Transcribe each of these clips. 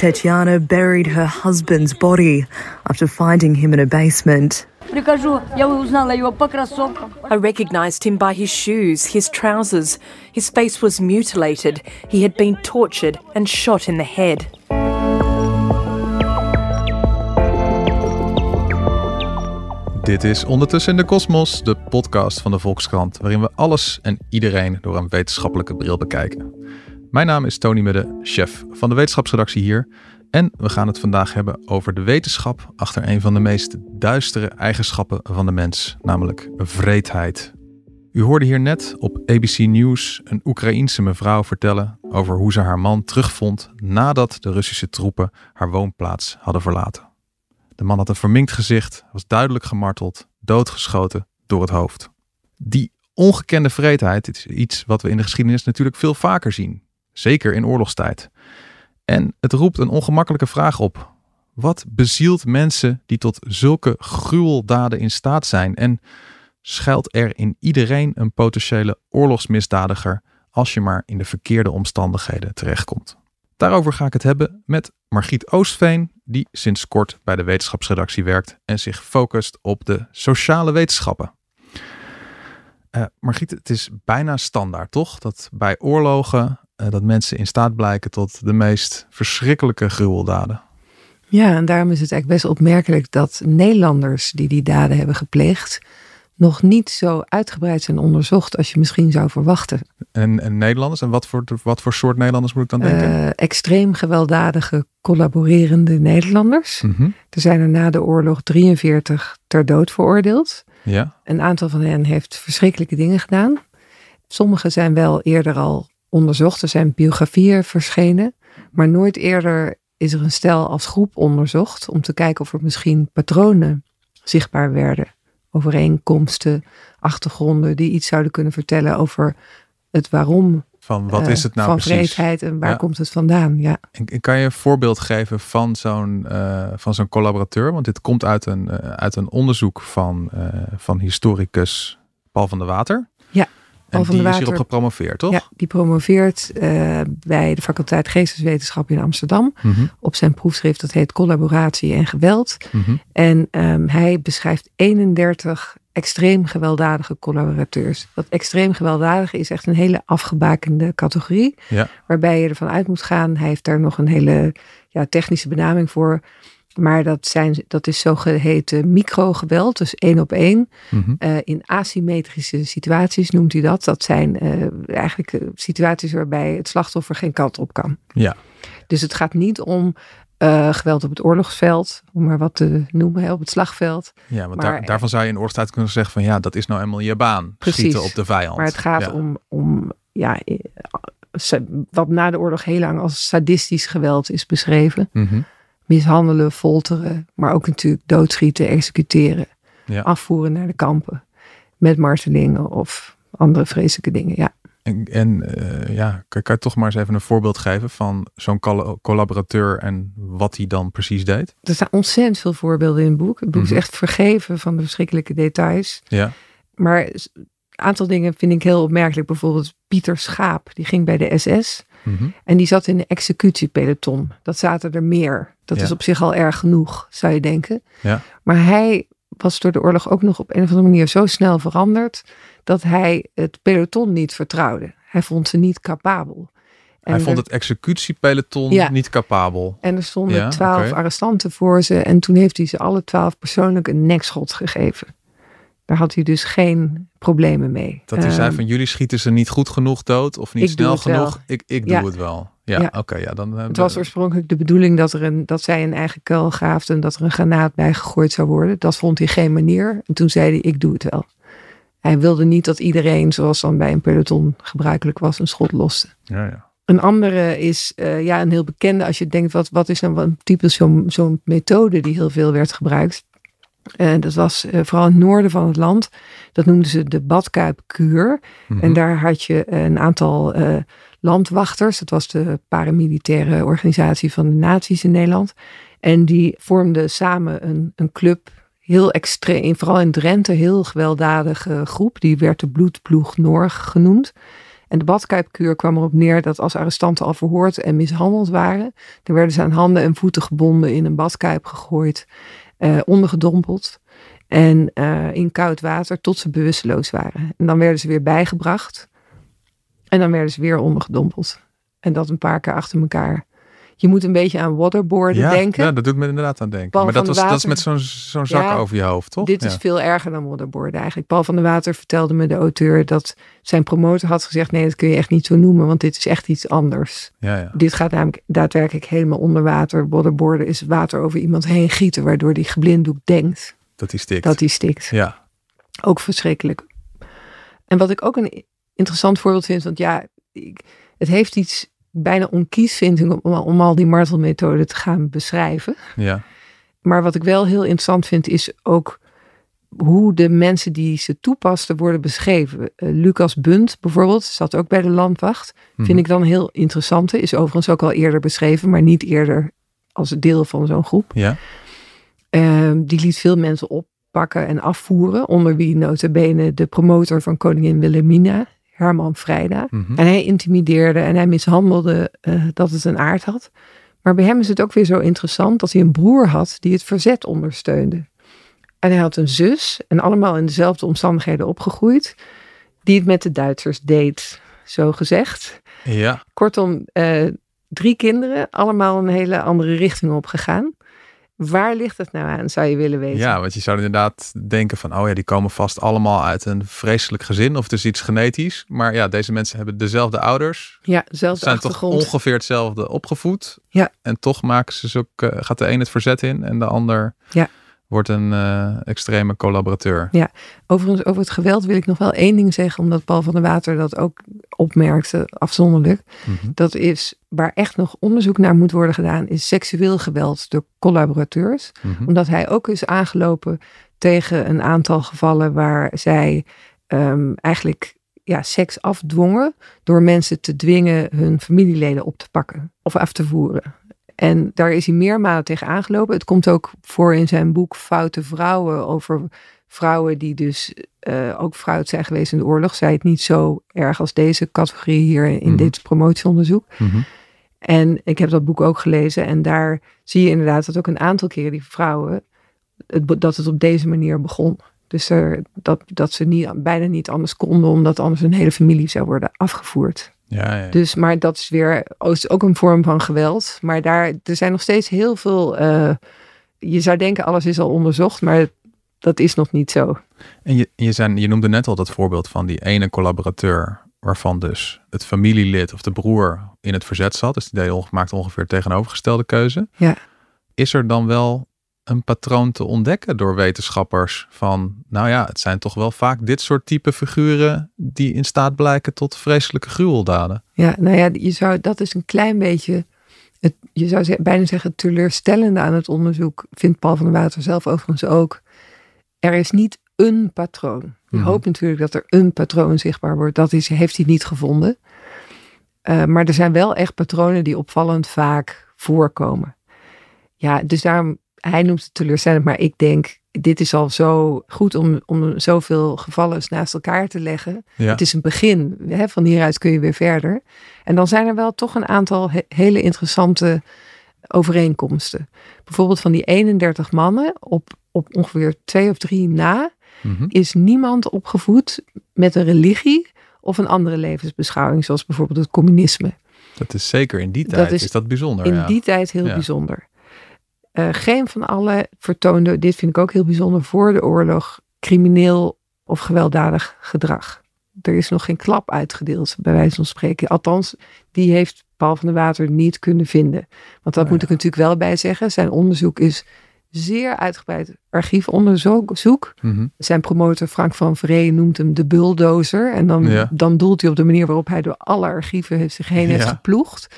Tetiana buried her husband's body after finding him in a basement. I recognized him by his shoes, his trousers. His face was mutilated. He had been tortured and shot in the head. Dit is Ondertussen in de Kosmos, de podcast van de Volkskrant, waarin we alles en iedereen door een wetenschappelijke bril bekijken. Mijn naam is Tony Mudde, chef van de wetenschapsredactie hier. En we gaan het vandaag hebben over de wetenschap achter een van de meest duistere eigenschappen van de mens, namelijk vreedheid. U hoorde hier net op ABC News een Oekraïense mevrouw vertellen over hoe ze haar man terugvond nadat de Russische troepen haar woonplaats hadden verlaten. De man had een verminkt gezicht, was duidelijk gemarteld, doodgeschoten door het hoofd. Die ongekende vreedheid is iets wat we in de geschiedenis natuurlijk veel vaker zien, zeker in oorlogstijd. En het roept een ongemakkelijke vraag op. Wat bezielt mensen die tot zulke gruweldaden in staat zijn? En schuilt er in iedereen een potentiële oorlogsmisdadiger als je maar in de verkeerde omstandigheden terechtkomt? Daarover ga ik het hebben met Margriet Oostveen, die sinds kort bij de wetenschapsredactie werkt en zich focust op de sociale wetenschappen. Uh, Margriet, het is bijna standaard, toch? Dat bij oorlogen dat mensen in staat blijken tot de meest verschrikkelijke gruweldaden. Ja, en daarom is het eigenlijk best opmerkelijk dat Nederlanders die die daden hebben gepleegd, nog niet zo uitgebreid zijn onderzocht als je misschien zou verwachten. En, en Nederlanders? En wat voor, wat voor soort Nederlanders moet ik dan denken? Uh, extreem gewelddadige, collaborerende Nederlanders. Mm -hmm. Er zijn er na de oorlog 43 ter dood veroordeeld. Ja. Een aantal van hen heeft verschrikkelijke dingen gedaan. Sommigen zijn wel eerder al onderzocht. Er zijn biografieën verschenen. Maar nooit eerder is er een stel als groep onderzocht om te kijken of er misschien patronen zichtbaar werden overeenkomsten, achtergronden die iets zouden kunnen vertellen over het waarom. Van wat is het nou van precies? vreedheid en waar komt het vandaan? Ja. En, kan je een voorbeeld geven van zo'n uh, van zo'n collaborateur? Want dit komt uit een, uh, uit een onderzoek van, van historicus Paul van der Water. En die is hierop gepromoveerd, toch? Ja, die promoveert uh, bij de faculteit Geesteswetenschap in Amsterdam. Mm -hmm. Op zijn proefschrift, dat heet Collaboratie en Geweld. Mm -hmm. En um, hij beschrijft 31 extreem gewelddadige collaborateurs. Dat extreem gewelddadige is echt een hele afgebakende categorie. Ja. Waarbij je ervan uit moet gaan. Hij heeft daar nog een hele ja, technische benaming voor. Maar dat, zijn, dat is zogeheten microgeweld, dus één op één. Mm -hmm. uh, in asymmetrische situaties noemt hij dat. Dat zijn uh, eigenlijk situaties waarbij het slachtoffer geen kant op kan. Ja. Dus het gaat niet om uh, geweld op het oorlogsveld, om maar wat te noemen, op het slagveld. Ja, want maar, daar, daarvan zou je in oorlogstijd kunnen zeggen van ja, dat is nou eenmaal je baan. Precies. Schieten op de vijand. Maar het gaat ja. om, om ja, wat na de oorlog heel lang als sadistisch geweld is beschreven. Mm -hmm mishandelen, folteren, maar ook natuurlijk doodschieten, executeren, ja. afvoeren naar de kampen met martelingen of andere vreselijke dingen. Ja. En, en uh, ja, kan, je toch maar eens even een voorbeeld geven van zo'n collaborateur en wat hij dan precies deed? Er staan ontzettend veel voorbeelden in het boek. Het boek mm -hmm. is echt vergeven van de verschrikkelijke details. Ja. Maar een aantal dingen vind ik heel opmerkelijk. Bijvoorbeeld Pieter Schaap, die ging bij de SS. Mm -hmm. En die zat in de executiepeloton. Dat zaten er meer. Dat ja. is op zich al erg genoeg, zou je denken. Ja. Maar hij was door de oorlog ook nog op een of andere manier zo snel veranderd. dat hij het peloton niet vertrouwde. Hij vond ze niet capabel. En hij vond het executiepeloton ja. niet capabel. En er stonden Ja, twaalf oké. arrestanten voor ze. En toen heeft hij ze alle twaalf persoonlijk een nekschot gegeven. Daar had hij dus geen problemen mee. Dat hij zei Ehm, van jullie schieten ze niet goed genoeg dood of niet ik doe snel het wel. genoeg. Ik, ik doe Ja. het wel. Ja, Ja. oké. ja, dan, eh, Het was oorspronkelijk de bedoeling dat, er een, dat zij een eigen kuil graafden en dat er een granaat bij gegooid zou worden. Dat vond hij geen manier. En toen zei hij, ik doe het wel. Hij wilde niet dat iedereen, zoals dan bij een peloton gebruikelijk was, een schot loste. ja, ja. Een andere is eh, ja, een heel bekende, als je denkt, wat, wat is nou een typisch zo'n zo'n methode die heel veel werd gebruikt. Eh, dat was eh, vooral in het noorden van het land. Dat noemden ze de badkuipkuur. Mhm. En daar had je een aantal eh, landwachters. Dat was de paramilitaire organisatie van de nazi's in Nederland. En die vormden samen een, een club. Heel extreem, vooral in Drenthe, heel gewelddadige groep. Die werd de Bloedploeg Norg genoemd. En de badkuipkuur kwam erop neer dat als arrestanten al verhoord en mishandeld waren, dan werden ze aan handen en voeten gebonden in een badkuip gegooid, uh, ondergedompeld en uh, in koud water tot ze bewusteloos waren. En dan werden ze weer bijgebracht en dan werden ze weer ondergedompeld. En dat een paar keer achter elkaar. Je moet een beetje aan waterboarden ja, denken. Ja, dat doet me inderdaad aan denken. maar dat, was, dat is met zo'n zo'n zak Ja, over je hoofd, toch? Dit is veel erger dan waterboarden eigenlijk. Paul van der Water vertelde me, de auteur, dat zijn promotor had gezegd: nee, dat kun je echt niet zo noemen, want dit is echt iets anders. ja, ja. Dit gaat namelijk daadwerkelijk helemaal onder water. Waterboarden is water over iemand heen gieten, waardoor die geblinddoekt denkt Dat die stikt. dat hij stikt. Ja, Ook verschrikkelijk. En wat ik ook een interessant voorbeeld vind, want ja, ik, het heeft iets bijna onkies, vind ik, om, om al die martelmethoden te gaan beschrijven. ja. Maar wat ik wel heel interessant vind, is ook hoe de mensen die ze toepasten worden beschreven. Eh, Lucas Bunt bijvoorbeeld, zat ook bij de landwacht. Mhm. Vind ik dan heel interessant. Is overigens ook al eerder beschreven, maar niet eerder als deel van zo'n groep. Ja, Ehm, die liet veel mensen oppakken en afvoeren. Onder wie notabene de promotor van koningin Wilhelmina, Herman Vrijda. mhm. En hij intimideerde en hij mishandelde eh, dat het een aard had. Maar bij hem is het ook weer zo interessant dat hij een broer had die het verzet ondersteunde. En hij had een zus, en allemaal in dezelfde omstandigheden opgegroeid, die het met de Duitsers deed, zo gezegd. ja. Kortom, eh, drie kinderen, allemaal een hele andere richting opgegaan. Waar ligt het nou aan, zou je willen weten? ja, want je zou inderdaad denken van, oh ja, die komen vast allemaal uit een vreselijk gezin of het is iets genetisch. Maar ja, deze mensen hebben dezelfde ouders, Ja, dezelfde zijn toch ongeveer hetzelfde opgevoed. Ja. En toch maken ze zo, gaat de een het verzet in en de ander Ja. Wordt een eh, extreme collaborateur. Overigens, over het geweld wil ik nog wel één ding zeggen, omdat Paul van der Water dat ook opmerkte, afzonderlijk. Mhm. Dat is waar echt nog onderzoek naar moet worden gedaan, is seksueel geweld door collaborateurs. Mhm. Omdat hij ook is aangelopen tegen een aantal gevallen waar zij ehm, eigenlijk ja, seks afdwongen door mensen te dwingen hun familieleden op te pakken of af te voeren. En daar is hij meermalen tegen aangelopen. Het komt ook voor in zijn boek Foute Vrouwen over vrouwen die dus eh, ook fout zijn geweest in de oorlog. Zij het niet zo erg als deze categorie hier in Mhm. dit promotieonderzoek. Mhm. En ik heb dat boek ook gelezen. En daar zie je inderdaad dat ook een aantal keren die vrouwen, het, dat het op deze manier begon. Dus er, dat, dat ze niet, bijna niet anders konden, omdat anders hun hele familie zou worden afgevoerd. Ja, ja. Dus, maar dat is weer is ook een vorm van geweld. Maar daar, er zijn nog steeds heel veel. eh, je zou denken, alles is al onderzocht, maar dat is nog niet zo. En je, je, zijn, je noemde net al dat voorbeeld van die ene collaborateur, waarvan dus het familielid of de broer in het verzet zat. Dus die deed maakte ongeveer tegenovergestelde keuze. Ja. Is er dan wel een patroon te ontdekken door wetenschappers van, nou ja, het zijn toch wel vaak dit soort type figuren die in staat blijken tot vreselijke gruweldaden. Ja, nou ja, je zou, dat is een klein beetje. Het, je zou bijna zeggen, het teleurstellende aan het onderzoek, vindt Paul van der Water zelf overigens ook. Er is niet een patroon. Je Mhm. hoopt natuurlijk dat er een patroon zichtbaar wordt. Dat is, heeft hij niet gevonden. Eh, maar er zijn wel echt patronen die opvallend vaak voorkomen. Ja, dus daarom, hij noemt het teleurstellend, maar ik denk, dit is al zo goed om, om zoveel gevallen naast elkaar te leggen. Ja. Het is een begin. Hè? Van hieruit kun je weer verder. En dan zijn er wel toch een aantal he- hele interessante overeenkomsten. Bijvoorbeeld van die 31 mannen op, op ongeveer twee of drie na Mhm. is niemand opgevoed met een religie of een andere levensbeschouwing, zoals bijvoorbeeld het communisme. Dat is zeker in die Dat tijd, is is, dat bijzonder. In ja. die tijd heel Ja. bijzonder. Eh, geen van allen vertoonde, dit vind ik ook heel bijzonder, voor de oorlog crimineel of gewelddadig gedrag. Er is nog geen klap uitgedeeld, bij wijze van spreken. Althans, die heeft Paul van der Water niet kunnen vinden. Want dat Oh, moet ik natuurlijk wel bij zeggen. Zijn onderzoek is zeer uitgebreid archiefonderzoek. Zoek. Mhm. Zijn promotor Frank van Vree noemt hem de bulldozer. En dan, Ja. dan doelt hij op de manier waarop hij door alle archieven heeft zich heen heeft geploegd.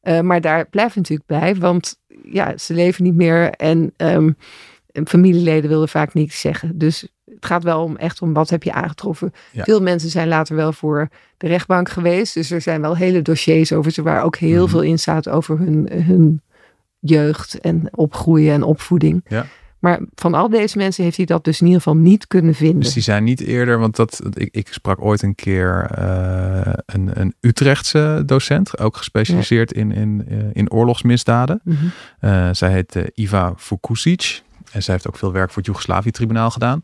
Eh, maar daar blijft natuurlijk bij, want ja, ze leven niet meer en ehm, en familieleden wilden vaak niets zeggen. Dus het gaat wel om echt om wat heb je aangetroffen. Ja. Veel mensen zijn later wel voor de rechtbank geweest, dus er zijn wel hele dossiers over ze waar ook heel Mhm. veel in staat over hun, hun jeugd en opgroeien en opvoeding. Ja. Maar van al deze mensen heeft hij dat dus in ieder geval niet kunnen vinden. Dus die zijn niet eerder, want dat, ik, ik sprak ooit een keer uh, een, een Utrechtse docent, ook gespecialiseerd in, in, uh, in oorlogsmisdaden. Mm -hmm. uh, zij heet Iva Vukusic en zij heeft ook veel werk voor het Joegoslavië-tribunaal gedaan.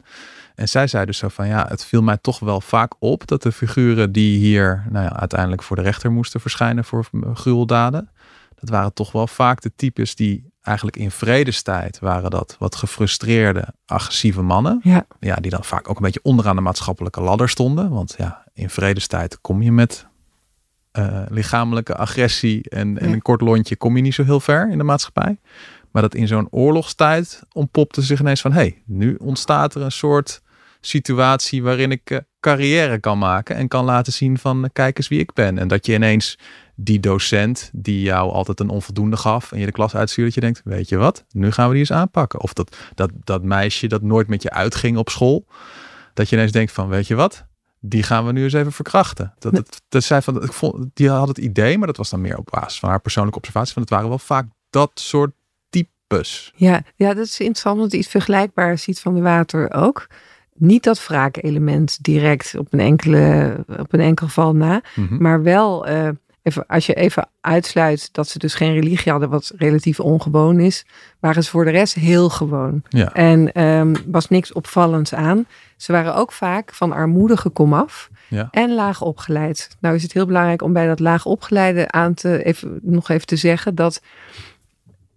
En zij zei dus zo van ja, het viel mij toch wel vaak op dat de figuren die hier nou ja, uiteindelijk voor de rechter moesten verschijnen voor gruweldaden, dat waren toch wel vaak de types die eigenlijk in vredestijd waren dat wat gefrustreerde, agressieve mannen. Ja. ja, die dan vaak ook een beetje onderaan de maatschappelijke ladder stonden. Want ja, in vredestijd kom je met uh, lichamelijke agressie en, en een kort lontje kom je niet zo heel ver in de maatschappij. Maar dat in zo'n oorlogstijd ontpopte zich ineens van... hé, hey, nu ontstaat er een soort situatie waarin ik eh, carrière kan maken... en kan laten zien van, eh, kijk eens wie ik ben. En dat je ineens die docent die jou altijd een onvoldoende gaf... en je de klas uitstuurde, dat je denkt, weet je wat? Nu gaan we die eens aanpakken. Of dat, dat, dat meisje dat nooit met je uitging op school... dat je ineens denkt van, weet je wat? Die gaan we nu eens even verkrachten. Dat, dat, dat zei van, ik vond, die had het idee, maar dat was dan meer op basis van haar persoonlijke observatie. Van het waren wel vaak dat soort types. Ja, ja, dat is interessant, want iets vergelijkbaars ziet van de water ook. Niet dat wraakelement direct op een, enkele, op een enkel geval na, Mhm. maar wel, eh, even, als je even uitsluit dat ze dus geen religie hadden, wat relatief ongewoon is, waren ze voor de rest heel gewoon. Ja. En ehm, was niks opvallends aan. Ze waren ook vaak van armoedige komaf Ja. en laag opgeleid. Nou is het heel belangrijk om bij dat laag opgeleide aan te, even, nog even te zeggen dat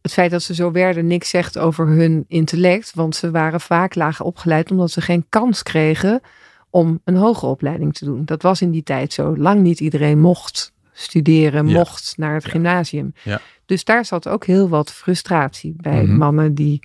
het feit dat ze zo werden niks zegt over hun intellect. Want ze waren vaak laag opgeleid omdat ze geen kans kregen om een hogere opleiding te doen. Dat was in die tijd zo. Lang niet iedereen mocht studeren, Ja. mocht naar het Ja. gymnasium. Ja. Dus daar zat ook heel wat frustratie bij Mhm. mannen die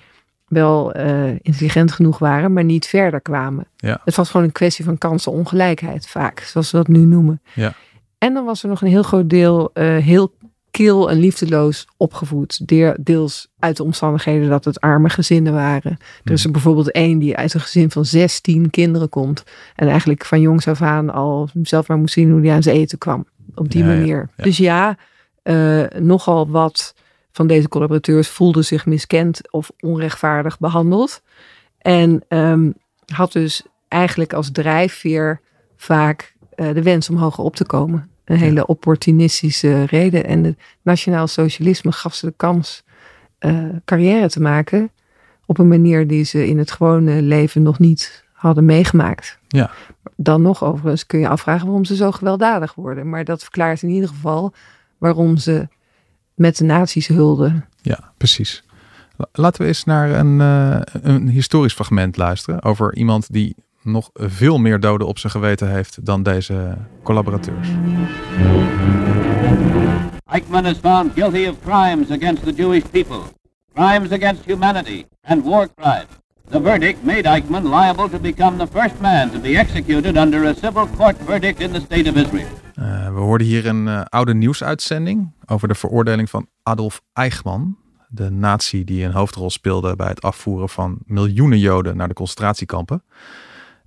wel eh, intelligent genoeg waren, maar niet verder kwamen. Ja. Het was gewoon een kwestie van kansenongelijkheid vaak, zoals we dat nu noemen. Ja. En dan was er nog een heel groot deel eh, heel kil en liefdeloos opgevoed. De- deels uit de omstandigheden dat het arme gezinnen waren. Er is er bijvoorbeeld één die uit een gezin van 16 kinderen komt. En eigenlijk van jongs af aan al zelf maar moest zien hoe hij aan zijn eten kwam. Op die Ja, manier. ja. Dus ja, eh, nogal wat van deze collaborateurs voelden zich miskend of onrechtvaardig behandeld. En ehm, had dus eigenlijk als drijfveer vaak eh, de wens om hoger op te komen. Een hele opportunistische reden. En het nationaal socialisme gaf ze de kans eh, carrière te maken op een manier die ze in het gewone leven nog niet hadden meegemaakt. Ja. Dan nog overigens kun je afvragen waarom ze zo gewelddadig worden. Maar dat verklaart in ieder geval waarom ze met de nazi's hulden. Ja, precies. La- Laten we eens naar een, eh, een historisch fragment luisteren over iemand die nog veel meer doden op zijn geweten heeft dan deze collaborateurs. Eichmann is found guilty of crimes against the Jewish people, crimes against humanity, and war crimes. The verdict made Eichmann liable to become the first man to be executed under a civil court verdict in the state of Israel. Eh, we hoorden hier een eh, oude nieuwsuitzending over de veroordeling van Adolf Eichmann, de nazi die een hoofdrol speelde bij het afvoeren van miljoenen Joden naar de concentratiekampen.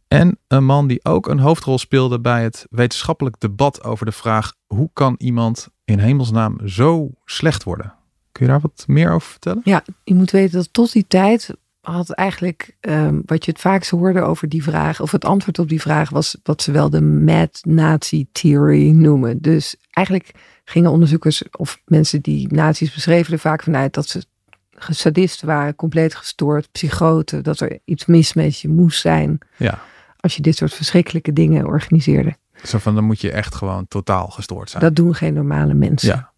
En een man die ook een hoofdrol speelde bij het wetenschappelijk debat over de vraag hoe kan iemand in hemelsnaam zo slecht worden? Kun je daar wat meer over vertellen? Ja, je moet weten dat tot die tijd had eigenlijk ehm, wat je het vaakst hoorde over die vraag, of het antwoord op die vraag was wat ze wel de Mad Nazi Theory noemen. Dus eigenlijk gingen onderzoekers of mensen die nazi's beschreven er vaak vanuit dat ze sadisten waren, compleet gestoord, psychoten, dat er iets mis met je moest zijn Ja, als je dit soort verschrikkelijke dingen organiseerde. zo van dan moet je echt gewoon totaal gestoord zijn. Dat doen geen normale mensen. Ja.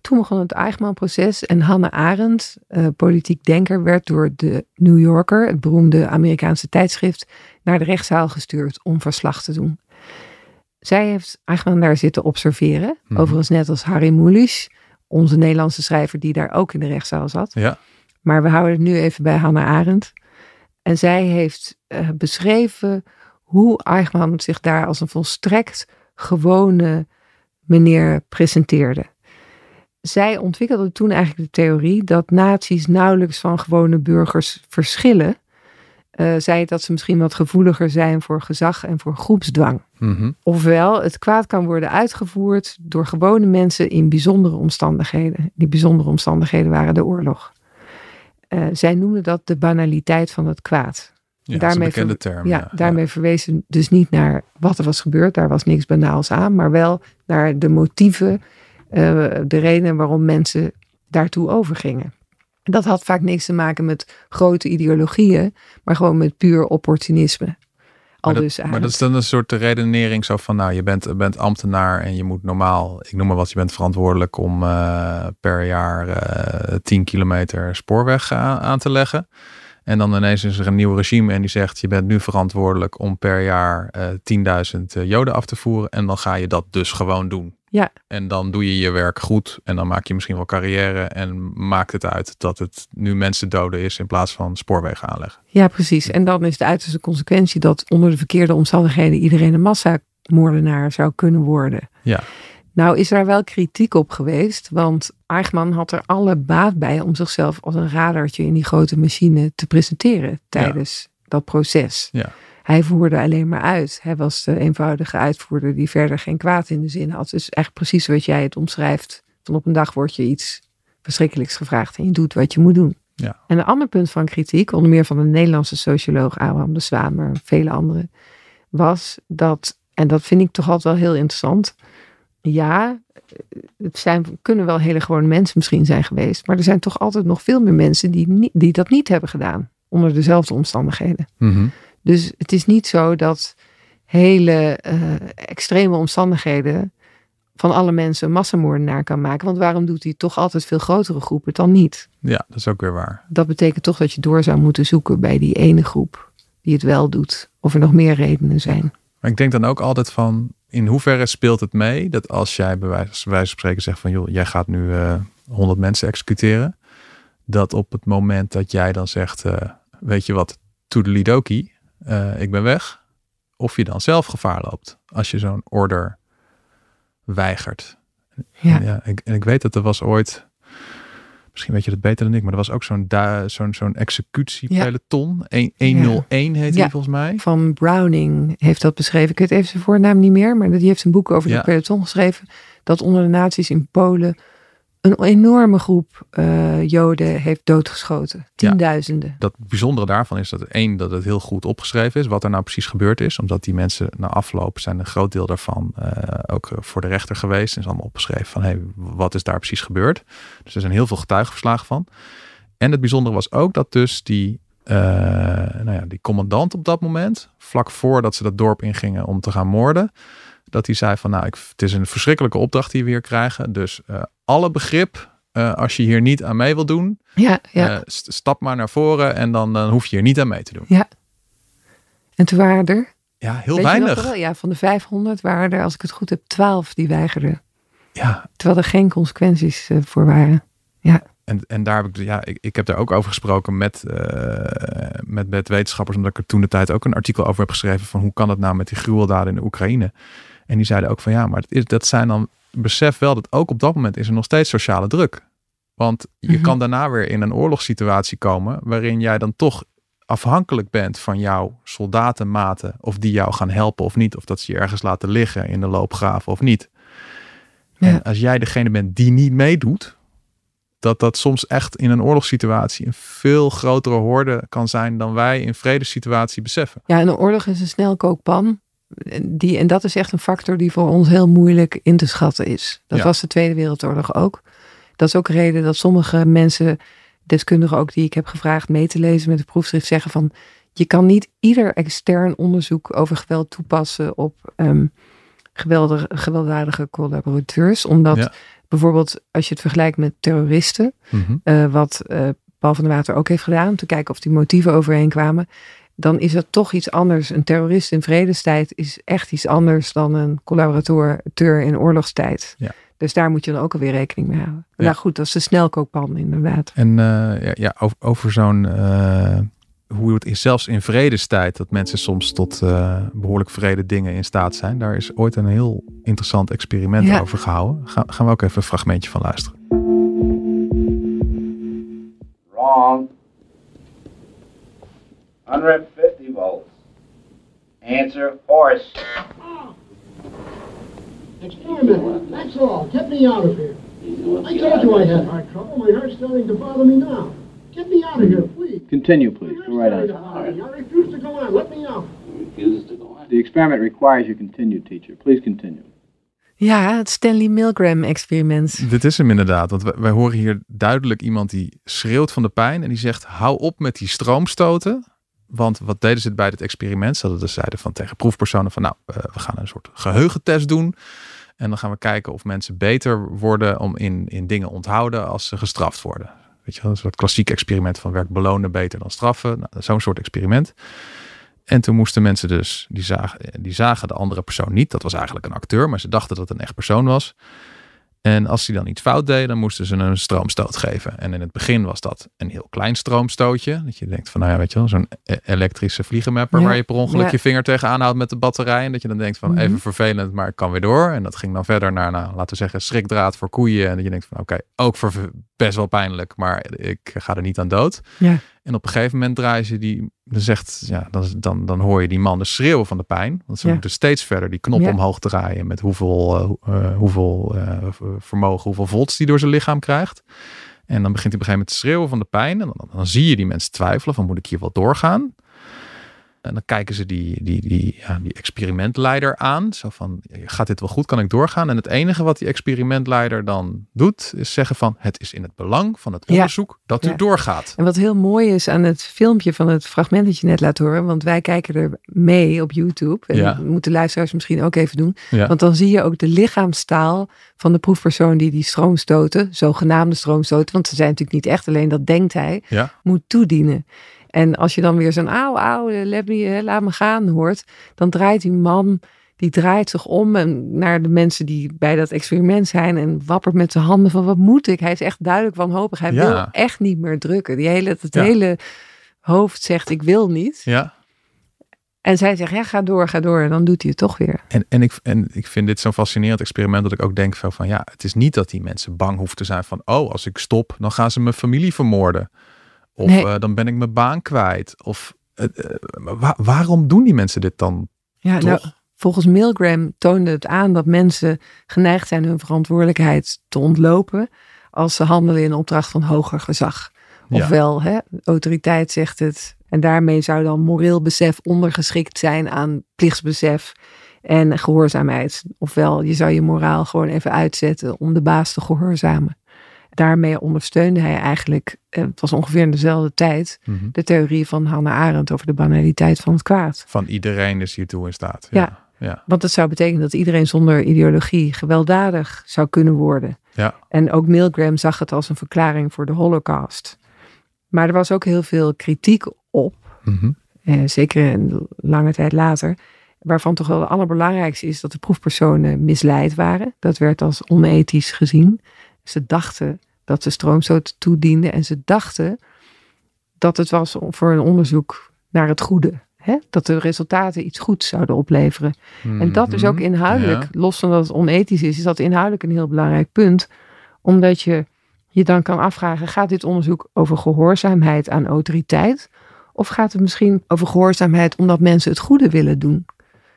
Toen begon het Eichmann-proces en Hannah Arendt, eh, politiek denker, werd door de New Yorker, het beroemde Amerikaanse tijdschrift, naar de rechtszaal gestuurd om verslag te doen. Zij heeft Eichmann daar zitten observeren, Mhm. overigens net als Harry Mulisch, onze Nederlandse schrijver die daar ook in de rechtszaal zat. Ja, Maar we houden het nu even bij Hannah Arendt. En zij heeft eh, beschreven hoe Eichmann zich daar als een volstrekt gewone meneer presenteerde. Zij ontwikkelde toen eigenlijk de theorie dat nazi's nauwelijks van gewone burgers verschillen. Eh zei dat ze misschien wat gevoeliger zijn voor gezag en voor groepsdwang. mhm. Ofwel, het kwaad kan worden uitgevoerd door gewone mensen in bijzondere omstandigheden. Die bijzondere omstandigheden waren de oorlog. Eh, zij noemden dat de banaliteit van het kwaad. Ja, dat is een Daarmee bekende ver- term. Ja, daarmee verwezen dus niet naar wat er was gebeurd, daar was niks banaals aan, maar wel naar de motieven, eh, de redenen waarom mensen daartoe overgingen. En dat had vaak niks te maken met grote ideologieën, maar gewoon met puur opportunisme. Al Maar dat, maar eigenlijk. dat is dan een soort redenering zo van, nou, je bent, bent ambtenaar en je moet normaal, ik noem maar wat, je bent verantwoordelijk om eh, per jaar eh 10 kilometer spoorweg aan, aan te leggen. En dan ineens is er een nieuw regime en die zegt, je bent nu verantwoordelijk om per jaar eh 10.000 eh, joden af te voeren. En dan ga je dat dus gewoon doen. Ja. En dan doe je je werk goed en dan maak je misschien wel carrière en maakt het uit dat het nu mensen doden is in plaats van spoorwegen aanleggen. Ja, precies. En dan is de uiterste consequentie dat onder de verkeerde omstandigheden iedereen een massamoordenaar zou kunnen worden. Ja. Nou is daar wel kritiek op geweest, want Eichmann had er alle baat bij om zichzelf als een radartje in die grote machine te presenteren tijdens dat proces. Ja. Hij voerde alleen maar uit. Hij was de eenvoudige uitvoerder die verder geen kwaad in de zin had. Dus echt precies wat jij het omschrijft. Van op een dag wordt je iets verschrikkelijks gevraagd en je doet wat je moet doen. Ja. En een ander punt van kritiek, onder meer van de Nederlandse socioloog Abraham de Zwaan, maar vele anderen, was dat, en dat vind ik toch altijd wel heel interessant. Ja, het zijn, kunnen wel hele gewone mensen misschien zijn geweest, maar er zijn toch altijd nog veel meer mensen die, niet, die dat niet hebben gedaan, onder dezelfde omstandigheden. Mhm. Dus het is niet zo dat hele eh, extreme omstandigheden van alle mensen een massamoordenaar kan maken. Want waarom doet hij toch altijd veel grotere groepen dan niet? Ja, dat is ook weer waar. Dat betekent toch dat je door zou moeten zoeken bij die ene groep die het wel doet. Of er nog meer redenen zijn. Maar ik denk dan ook altijd van, in hoeverre speelt het mee dat als jij bij wijze, van spreken zegt van, joh, jij gaat nu eh 100 mensen executeren, dat op het moment dat jij dan zegt, eh, weet je wat, toedelidoki, eh ik ben weg, of je dan zelf gevaar loopt als je zo'n order weigert. Ja. ja ik, en ik weet dat er was ooit, misschien weet je dat beter dan ik, maar er was ook zo'n zo'n zo'n executiepeloton, Een- 101 heet die Ja. volgens mij. Van Browning heeft dat beschreven. Ik weet even zijn voornaam niet meer. Maar die heeft een boek over Ja. de peloton geschreven. Dat onder de nazi's in Polen een enorme groep eh, Joden heeft doodgeschoten. Tienduizenden. dat bijzondere daarvan is dat één, dat het heel goed opgeschreven is, wat er nou precies gebeurd is. Omdat die mensen na afloop zijn een groot deel daarvan eh, ook eh, voor de rechter geweest. En is allemaal opgeschreven van, hey, wat is daar precies gebeurd? Dus er zijn heel veel getuigenverslagen van. En het bijzondere was ook dat dus die, eh, nou ja, die commandant op dat moment, vlak voordat ze dat dorp ingingen om te gaan moorden, dat hij zei van, nou, ik, het is een verschrikkelijke opdracht die we hier krijgen. Dus alle begrip, eh, als je hier niet aan mee wil doen, Ja, ja. eh, st- stap maar naar voren en dan, dan hoef je er niet aan mee te doen. en toen waren er, Ja, heel weet weinig. wel, ja, van de 500 waren er, als ik het goed heb, 12 die weigerden. Ja, Terwijl er geen consequenties eh, voor waren. en, en daar heb ik, ja, ik, ik heb daar ook over gesproken met, met, met wetenschappers, omdat ik er toen de tijd ook een artikel over heb geschreven van hoe kan het nou met die gruweldaden in de Oekraïne. En die zeiden ook van ja, maar het is, dat zijn dan, besef wel dat ook op dat moment is er nog steeds sociale druk. Want je Mhm. kan daarna weer in een oorlogssituatie komen waarin jij dan toch afhankelijk bent van jouw soldatenmaten of die jou gaan helpen of niet. Of dat ze je ergens laten liggen in de loopgraven of niet. Ja. En als jij degene bent die niet meedoet, dat dat soms echt in een oorlogssituatie een veel grotere horde kan zijn dan wij in vredessituatie beseffen. Ja, en een oorlog is een snelkookpan. En Die, en dat is echt een factor die voor ons heel moeilijk in te schatten is. Dat Ja. was de Tweede Wereldoorlog ook. Dat is ook een reden dat sommige mensen, deskundigen ook die ik heb gevraagd mee te lezen met het proefschrift, zeggen van je kan niet ieder extern onderzoek over geweld toepassen op geweldige, gewelddadige collaborateurs. Omdat Ja. bijvoorbeeld als je het vergelijkt met terroristen, Mhm. eh, wat eh, Paul van der Water ook heeft gedaan, om te kijken of die motieven overeen kwamen, dan is dat toch iets anders. Een terrorist in vredestijd is echt iets anders dan een collaborateur in oorlogstijd. Ja. Dus daar moet je dan ook alweer rekening mee houden. Ja. Nou goed, dat is de snelkookpan inderdaad. En eh, ja, ja, over, over zo'n, eh, hoe het is, zelfs in vredestijd, dat mensen soms tot eh, behoorlijk vrede dingen in staat zijn. Daar is ooit een heel interessant experiment Ja. over gehouden. Ga, gaan we ook even een fragmentje van luisteren. Wrong. 150 volts. Answer horse. Experiment, that's all. Get me out of here. I told you I had heart trouble. My heart's starting to bother me now. Get me out of here, please. Continue, please. Go right on. I refuse to go on. Let me out. Refuses to go on. The experiment requires you continue, teacher. Please continue. Ja, het Stanley Milgram experiment. Dit is hem inderdaad, want wij, wij horen hier duidelijk iemand die schreeuwt van de pijn en die zegt: hou op met die stroomstoten. Want wat deden ze bij dit experiment? Ze hadden dus zeiden van tegen proefpersonen van nou, eh, we gaan een soort geheugentest doen. En dan gaan we kijken of mensen beter worden om in, in dingen onthouden als ze gestraft worden. Weet je een soort klassiek experiment van werkt belonen beter dan straffen. Nou, Zo'n soort experiment. En toen moesten mensen dus, die zagen, die zagen de andere persoon niet. Dat was eigenlijk een acteur, maar ze dachten dat het een echt persoon was. En als die dan iets fout deed, dan moesten ze een stroomstoot geven. En in het begin was dat een heel klein stroomstootje. Dat je denkt van, nou ja, weet je wel, zo'n e- elektrische vliegenmapper Ja, waar je per ongeluk ja. je vinger tegenaan houdt met de batterij. En dat je dan denkt van, Mhm. even vervelend, maar ik kan weer door. En dat ging dan verder naar, nou, laten we zeggen, schrikdraad voor koeien. En dat je denkt van, oké, ook voor best wel pijnlijk, maar ik ga er niet aan dood. Ja. En op een gegeven moment draaien ze die, dan zegt, ja, dan, dan, dan hoor je die mannen schreeuwen van de pijn. Want ze Ja. moeten steeds verder die knop Ja. omhoog draaien met hoeveel, eh, eh, hoeveel eh, vermogen, hoeveel volts die door zijn lichaam krijgt. En dan begint hij op een gegeven moment te schreeuwen van de pijn. En dan, dan zie je die mensen twijfelen van moet ik hier wel doorgaan? En dan kijken ze die, die, die, ja, die experimentleider aan. Zo van, gaat dit wel goed? Kan ik doorgaan? En het enige wat die experimentleider dan doet, is zeggen van, het is in het belang van het Ja. onderzoek dat u Ja. doorgaat. En wat heel mooi is aan het filmpje van het fragment dat je net laat horen, want wij kijken er mee op YouTube. En dat moeten luisteraars misschien ook even doen. Want dan zie je ook de lichaamstaal van de proefpersoon die die stroomstoten, zogenaamde stroomstoten, want ze zijn natuurlijk niet echt, alleen dat denkt hij, moet toedienen. En als je dan weer zo'n auw, auw, let me, laat me gaan hoort, dan draait die man, die draait zich om en naar de mensen die bij dat experiment zijn en wappert met zijn handen van wat moet ik? Hij is echt duidelijk wanhopig. Hij Ja. wil echt niet meer drukken. Die hele, het Ja. hele hoofd zegt ik wil niet. Ja. En zij zegt ja, ga door, ga door. En dan doet hij het toch weer. En, en, ik, en ik vind dit zo'n fascinerend experiment dat ik ook denk van, van ja, het is niet dat die mensen bang hoeven te zijn van, oh, als ik stop, dan gaan ze mijn familie vermoorden. Of Nee. eh, dan ben ik mijn baan kwijt. Of eh, eh, wa- waarom doen die mensen dit dan? Ja, nou, volgens Milgram toonde het aan dat mensen geneigd zijn hun verantwoordelijkheid te ontlopen als ze handelen in opdracht van hoger gezag. Ja. Ofwel, hè, autoriteit zegt het. En daarmee zou dan moreel besef ondergeschikt zijn aan plichtsbesef en gehoorzaamheid. Ofwel, je zou je moraal gewoon even uitzetten om de baas te gehoorzamen. Daarmee ondersteunde hij eigenlijk, eh, het was ongeveer in dezelfde tijd, Mhm. de theorie van Hannah Arendt over de banaliteit van het kwaad. Van iedereen is hiertoe in staat. Ja. Ja. Ja. Want dat zou betekenen dat iedereen zonder ideologie gewelddadig zou kunnen worden. Ja. En ook Milgram zag het als een verklaring voor de Holocaust. Maar er was ook heel veel kritiek op, Mhm. eh, zeker een lange tijd later, waarvan toch wel het allerbelangrijkste is dat de proefpersonen misleid waren. Dat werd als onethisch gezien. Ze dachten dat ze stroomstoten toedienden en ze dachten dat het was voor een onderzoek naar het goede. Hè? Dat de resultaten iets goeds zouden opleveren. En dat is ook Mhm. inhoudelijk, Ja. los van dat het onethisch is, is dat inhoudelijk een heel belangrijk punt. Omdat je je dan kan afvragen, gaat dit onderzoek over gehoorzaamheid aan autoriteit? Of gaat het misschien over gehoorzaamheid omdat mensen het goede willen doen?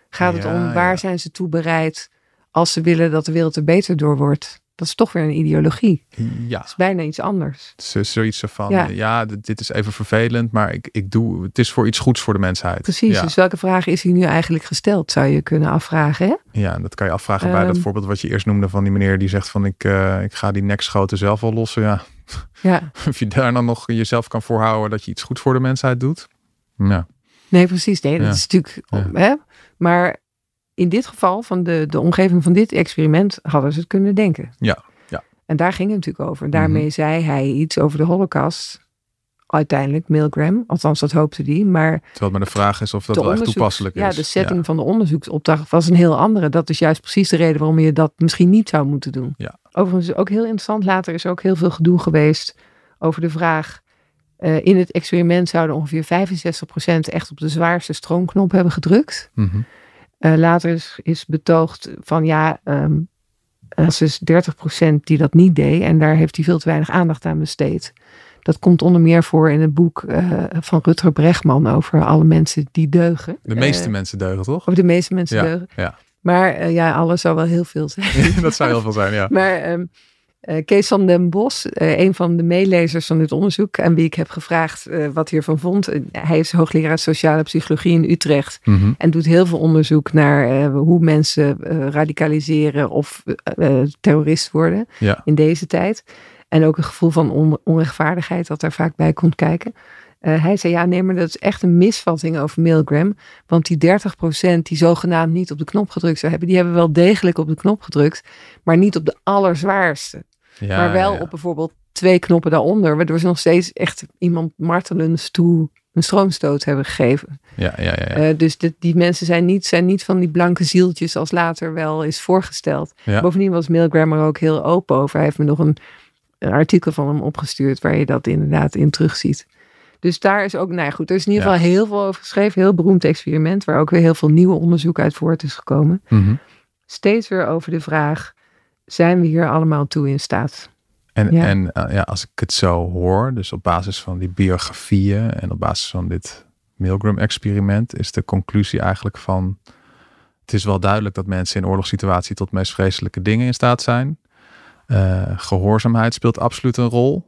Gaat het om waar ja. zijn ze toe bereid als ze willen dat de wereld er beter door wordt? Dat is toch weer een ideologie. Ja. Dat is bijna iets anders. Zo- Zoiets zo van, Ja. ja, dit, is even vervelend, maar ik, ik doe, het is voor iets goeds voor de mensheid. Precies, Ja. dus welke vraag is hier nu eigenlijk gesteld, zou je kunnen afvragen. Hè? Ja, dat kan je afvragen bij dat Ehm. voorbeeld wat je eerst noemde van die meneer die zegt van ik, eh, ik ga die nekschoten zelf wel lossen. Ja, Ja, of je daar dan nog jezelf kan voorhouden dat je iets goed voor de mensheid doet. Ja, Nee, precies. Nee, dat is natuurlijk. Hè? Maar in dit geval, van de, de omgeving van dit experiment, hadden ze het kunnen denken. Ja, ja. En daar ging het natuurlijk over. Daarmee Mhm. zei hij iets over de Holocaust. Uiteindelijk, Milgram. Althans, dat hoopte hij. Maar terwijl maar de vraag is of dat wel echt toepasselijk is. Ja, de setting van de onderzoeksopdracht was een heel andere. Dat is juist precies de reden waarom je dat misschien niet zou moeten doen. Ja. Overigens ook heel interessant. Later is ook heel veel gedoe geweest over de vraag. eh, in het experiment zouden ongeveer 65% echt op de zwaarste stroomknop hebben gedrukt. Mhm. Eh, later is, is betoogd van ja, ehm er is dus 30% die dat niet deed. En daar heeft hij veel te weinig aandacht aan besteed. Dat komt onder meer voor in het boek eh, van Rutger Bregman over alle mensen die deugen. De meeste Eh, mensen deugen, toch? Of de meeste mensen Ja, deugen. ja. Maar eh, ja, alles zou wel heel veel zijn. dat zou heel veel zijn, ja. Maar ehm, Eh, Kees van den Bos, eh, een van de meelezers van dit onderzoek, aan wie ik heb gevraagd eh, wat hij ervan vond. Hij is hoogleraar sociale psychologie in Utrecht Mhm. en doet heel veel onderzoek naar hoe mensen radicaliseren of terrorist worden Ja. in deze tijd. En ook een gevoel van on- onrechtvaardigheid dat daar vaak bij komt kijken. Hij zei, ja nee, maar dat is echt een misvatting over Milgram. Want die 30% die zogenaamd niet op de knop gedrukt zou hebben, die hebben wel degelijk op de knop gedrukt, maar niet op de allerzwaarste. Ja, maar wel ja. op bijvoorbeeld twee knoppen daaronder, waardoor ze nog steeds echt iemand martelens toe een stroomstoot hebben gegeven. Ja, ja, ja. ja. Eh, dus die mensen zijn niet, zijn niet van die blanke zieltjes als later wel is voorgesteld. Ja. Bovendien was Milgram er ook heel open over. Hij heeft me nog een, een artikel van hem opgestuurd waar je dat inderdaad in terugziet. Dus daar is ook, nou ja, goed, er is in ieder Ja. geval heel veel over geschreven. Heel beroemd experiment, waar ook weer heel veel nieuwe onderzoek uit voort is gekomen. Mhm. Steeds weer over de vraag, zijn we hier allemaal toe in staat? En, Ja. en eh, ja, als ik het zo hoor, dus op basis van die biografieën en op basis van dit Milgram-experiment, is de conclusie eigenlijk van: het is wel duidelijk dat mensen in oorlogssituatie tot meest vreselijke dingen in staat zijn. Eh, gehoorzaamheid speelt absoluut een rol.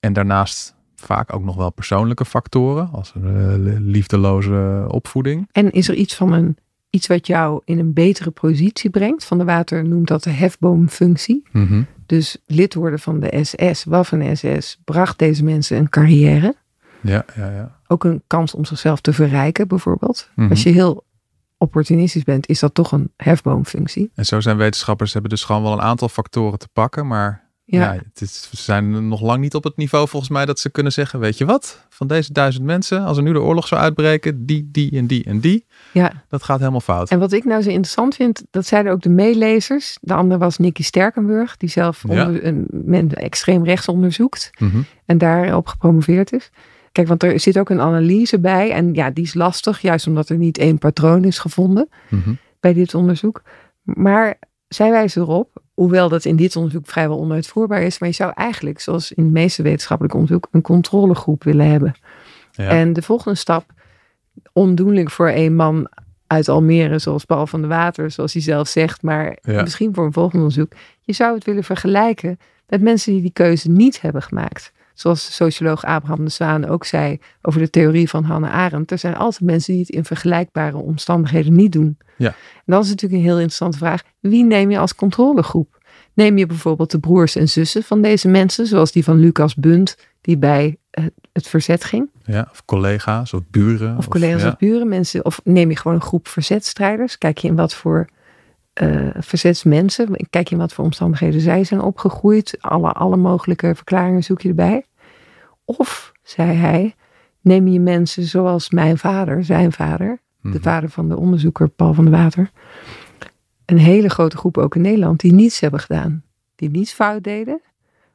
En daarnaast vaak ook nog wel persoonlijke factoren, als een eh, liefdeloze opvoeding. En is er iets van een, iets wat jou in een betere positie brengt? Van de Water noemt dat de hefboomfunctie. Mhm. Dus lid worden van de SS, Waffen-SS, bracht deze mensen een carrière. Ja, ja, ja. Ook een kans om zichzelf te verrijken, bijvoorbeeld. Mhm. Als je heel opportunistisch bent, is dat toch een hefboomfunctie. En zo zijn wetenschappers hebben dus gewoon wel een aantal factoren te pakken, maar Ja, Ja, het is, ze zijn nog lang niet op het niveau volgens mij dat ze kunnen zeggen, weet je wat, van deze duizend mensen, als er nu de oorlog zou uitbreken, die, die en die en die, ja. dat gaat helemaal fout. En wat ik nou zo interessant vind, dat zeiden ook de meelezers. De andere was Nicky Sterkenburg, die zelf Ja. onder, een, men extreem rechts onderzoekt. Mhm. en daarop gepromoveerd is. Kijk, want er zit ook een analyse bij. En ja, die is lastig, juist omdat er niet één patroon is gevonden Mhm. bij dit onderzoek. Maar zij wijzen erop, hoewel dat in dit onderzoek vrijwel onuitvoerbaar is, maar je zou eigenlijk, zoals in de meeste wetenschappelijk onderzoek, een controlegroep willen hebben. Ja. En de volgende stap, ondoenlijk voor een man uit Almere, zoals Paul van de Water, zoals hij zelf zegt, maar Ja. misschien voor een volgend onderzoek. Je zou het willen vergelijken met mensen die die keuze niet hebben gemaakt. Zoals de socioloog Abraham de Zwaan ook zei over de theorie van Hannah Arendt. Er zijn altijd mensen die het in vergelijkbare omstandigheden niet doen. Ja. En dat is natuurlijk een heel interessante vraag. Wie neem je als controlegroep? Neem je bijvoorbeeld de broers en zussen van deze mensen, zoals die van Lucas Bunt, die bij eh, het verzet ging? ja, of collega's of buren. Of collega's ja. of buren, mensen. Of neem je gewoon een groep verzetstrijders? Kijk je in wat voor eh, verzetsmensen, kijk je in wat voor omstandigheden zij zijn opgegroeid? Alle, alle mogelijke verklaringen zoek je erbij. Of, zei hij, neem je mensen zoals mijn vader, zijn vader, de Mhm. vader van de onderzoeker Paul van der Water. Een hele grote groep ook in Nederland die niets hebben gedaan. Die niets fout deden,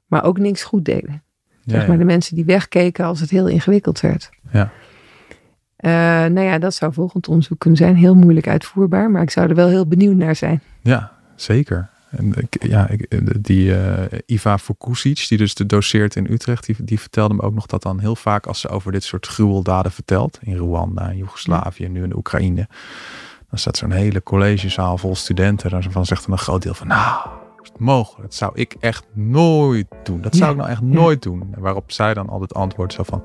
maar ook niks goed deden. Ja, Zeg ja. maar de mensen die wegkeken als het heel ingewikkeld werd. Ja. Eh, nou ja, dat zou volgend onderzoek kunnen zijn. Heel moeilijk uitvoerbaar, maar ik zou er wel heel benieuwd naar zijn. Ja, zeker. En ik, ja, ik, die eh, Iva Fukusic, die dus de doseert in Utrecht, die, die vertelde me ook nog dat dan heel vaak als ze over dit soort gruweldaden vertelt, in Rwanda, in Joegoslavië, nu in de Oekraïne, dan staat zo'n hele collegezaal vol studenten. Daarvan zegt dan een groot deel van, nou, is het mogelijk? Dat zou ik echt nooit doen. Dat zou Ja, ik nou echt ja. nooit doen. En waarop zij dan altijd antwoordt zo van,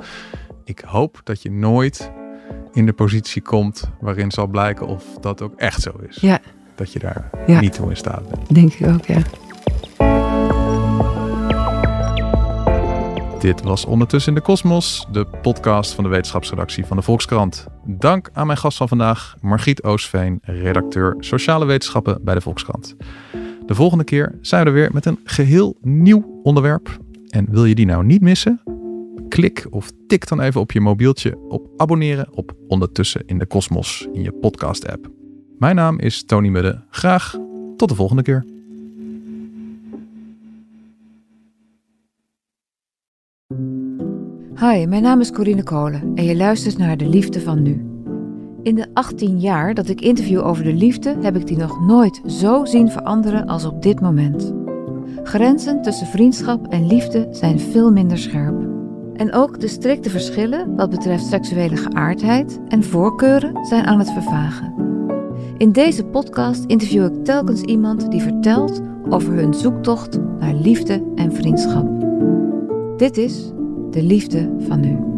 ik hoop dat je nooit in de positie komt waarin zal blijken of dat ook echt zo is. Ja. Dat je daar Ja. niet toe in staat bent. Denk ik ook, ja. Dit was Ondertussen in de Kosmos, de podcast van de wetenschapsredactie van de Volkskrant. Dank aan mijn gast van vandaag, Margriet Oostveen, redacteur sociale wetenschappen bij de Volkskrant. De volgende keer zijn we er weer met een geheel nieuw onderwerp. En wil je die nou niet missen? Klik of tik dan even op je mobieltje op abonneren op Ondertussen in de Kosmos in je podcast-app. Mijn naam is Tony Mudde. Graag tot de volgende keer. Hi, mijn naam is Corine Kolen en je luistert naar De Liefde van Nu. In de 18 jaar dat ik interview over de liefde heb ik die nog nooit zo zien veranderen als op dit moment. Grenzen tussen vriendschap en liefde zijn veel minder scherp. En ook de strikte verschillen wat betreft seksuele geaardheid en voorkeuren zijn aan het vervagen. In deze podcast interview ik telkens iemand die vertelt over hun zoektocht naar liefde en vriendschap. Dit is de liefde van nu.